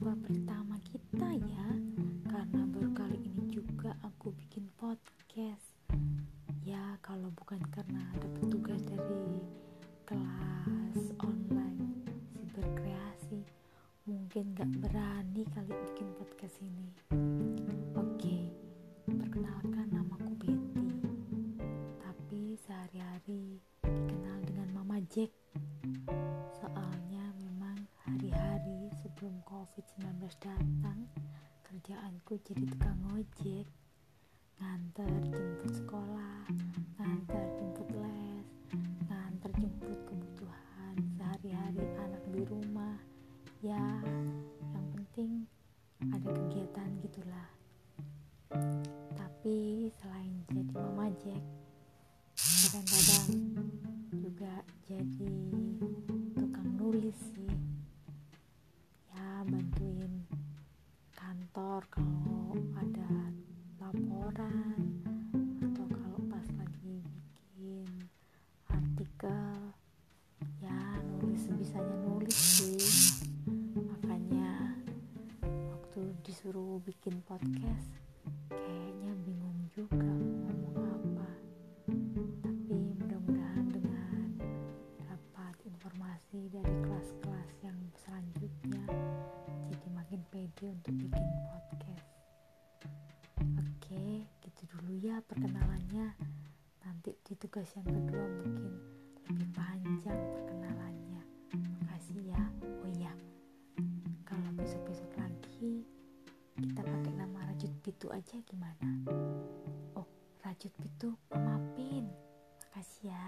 jumpa pertama kita ya. Karena baru kali ini juga aku bikin podcast. Ya kalau bukan karena ada petugas dari kelas online berkreasi Mungkin gak berani kali bikin podcast ini. Oke, perkenalkan namaku Betty. Tapi sehari-hari dikenal dengan Mama Jack sebelum COVID-19 datang kerjaanku jadi tukang ojek. Nganter jemput sekolah nganter jemput les nganter jemput kebutuhan sehari-hari anak di rumah. Ya yang penting ada kegiatan gitulah. Tapi selain jadi mama Jack kadang-kadang juga jadi tukang nulis sih kantor kalau ada laporan atau kalau pas lagi bikin artikel ya nulis sebisanya nulis sih. Makanya waktu disuruh bikin podcast bikin podcast. Oke gitu dulu ya perkenalannya. Nanti di tugas yang kedua mungkin lebih panjang perkenalannya. Makasih ya. Oh iya kalau besok-besok lagi kita pakai nama rajut pitu aja gimana? Oh rajut pitu Mama Pin makasih ya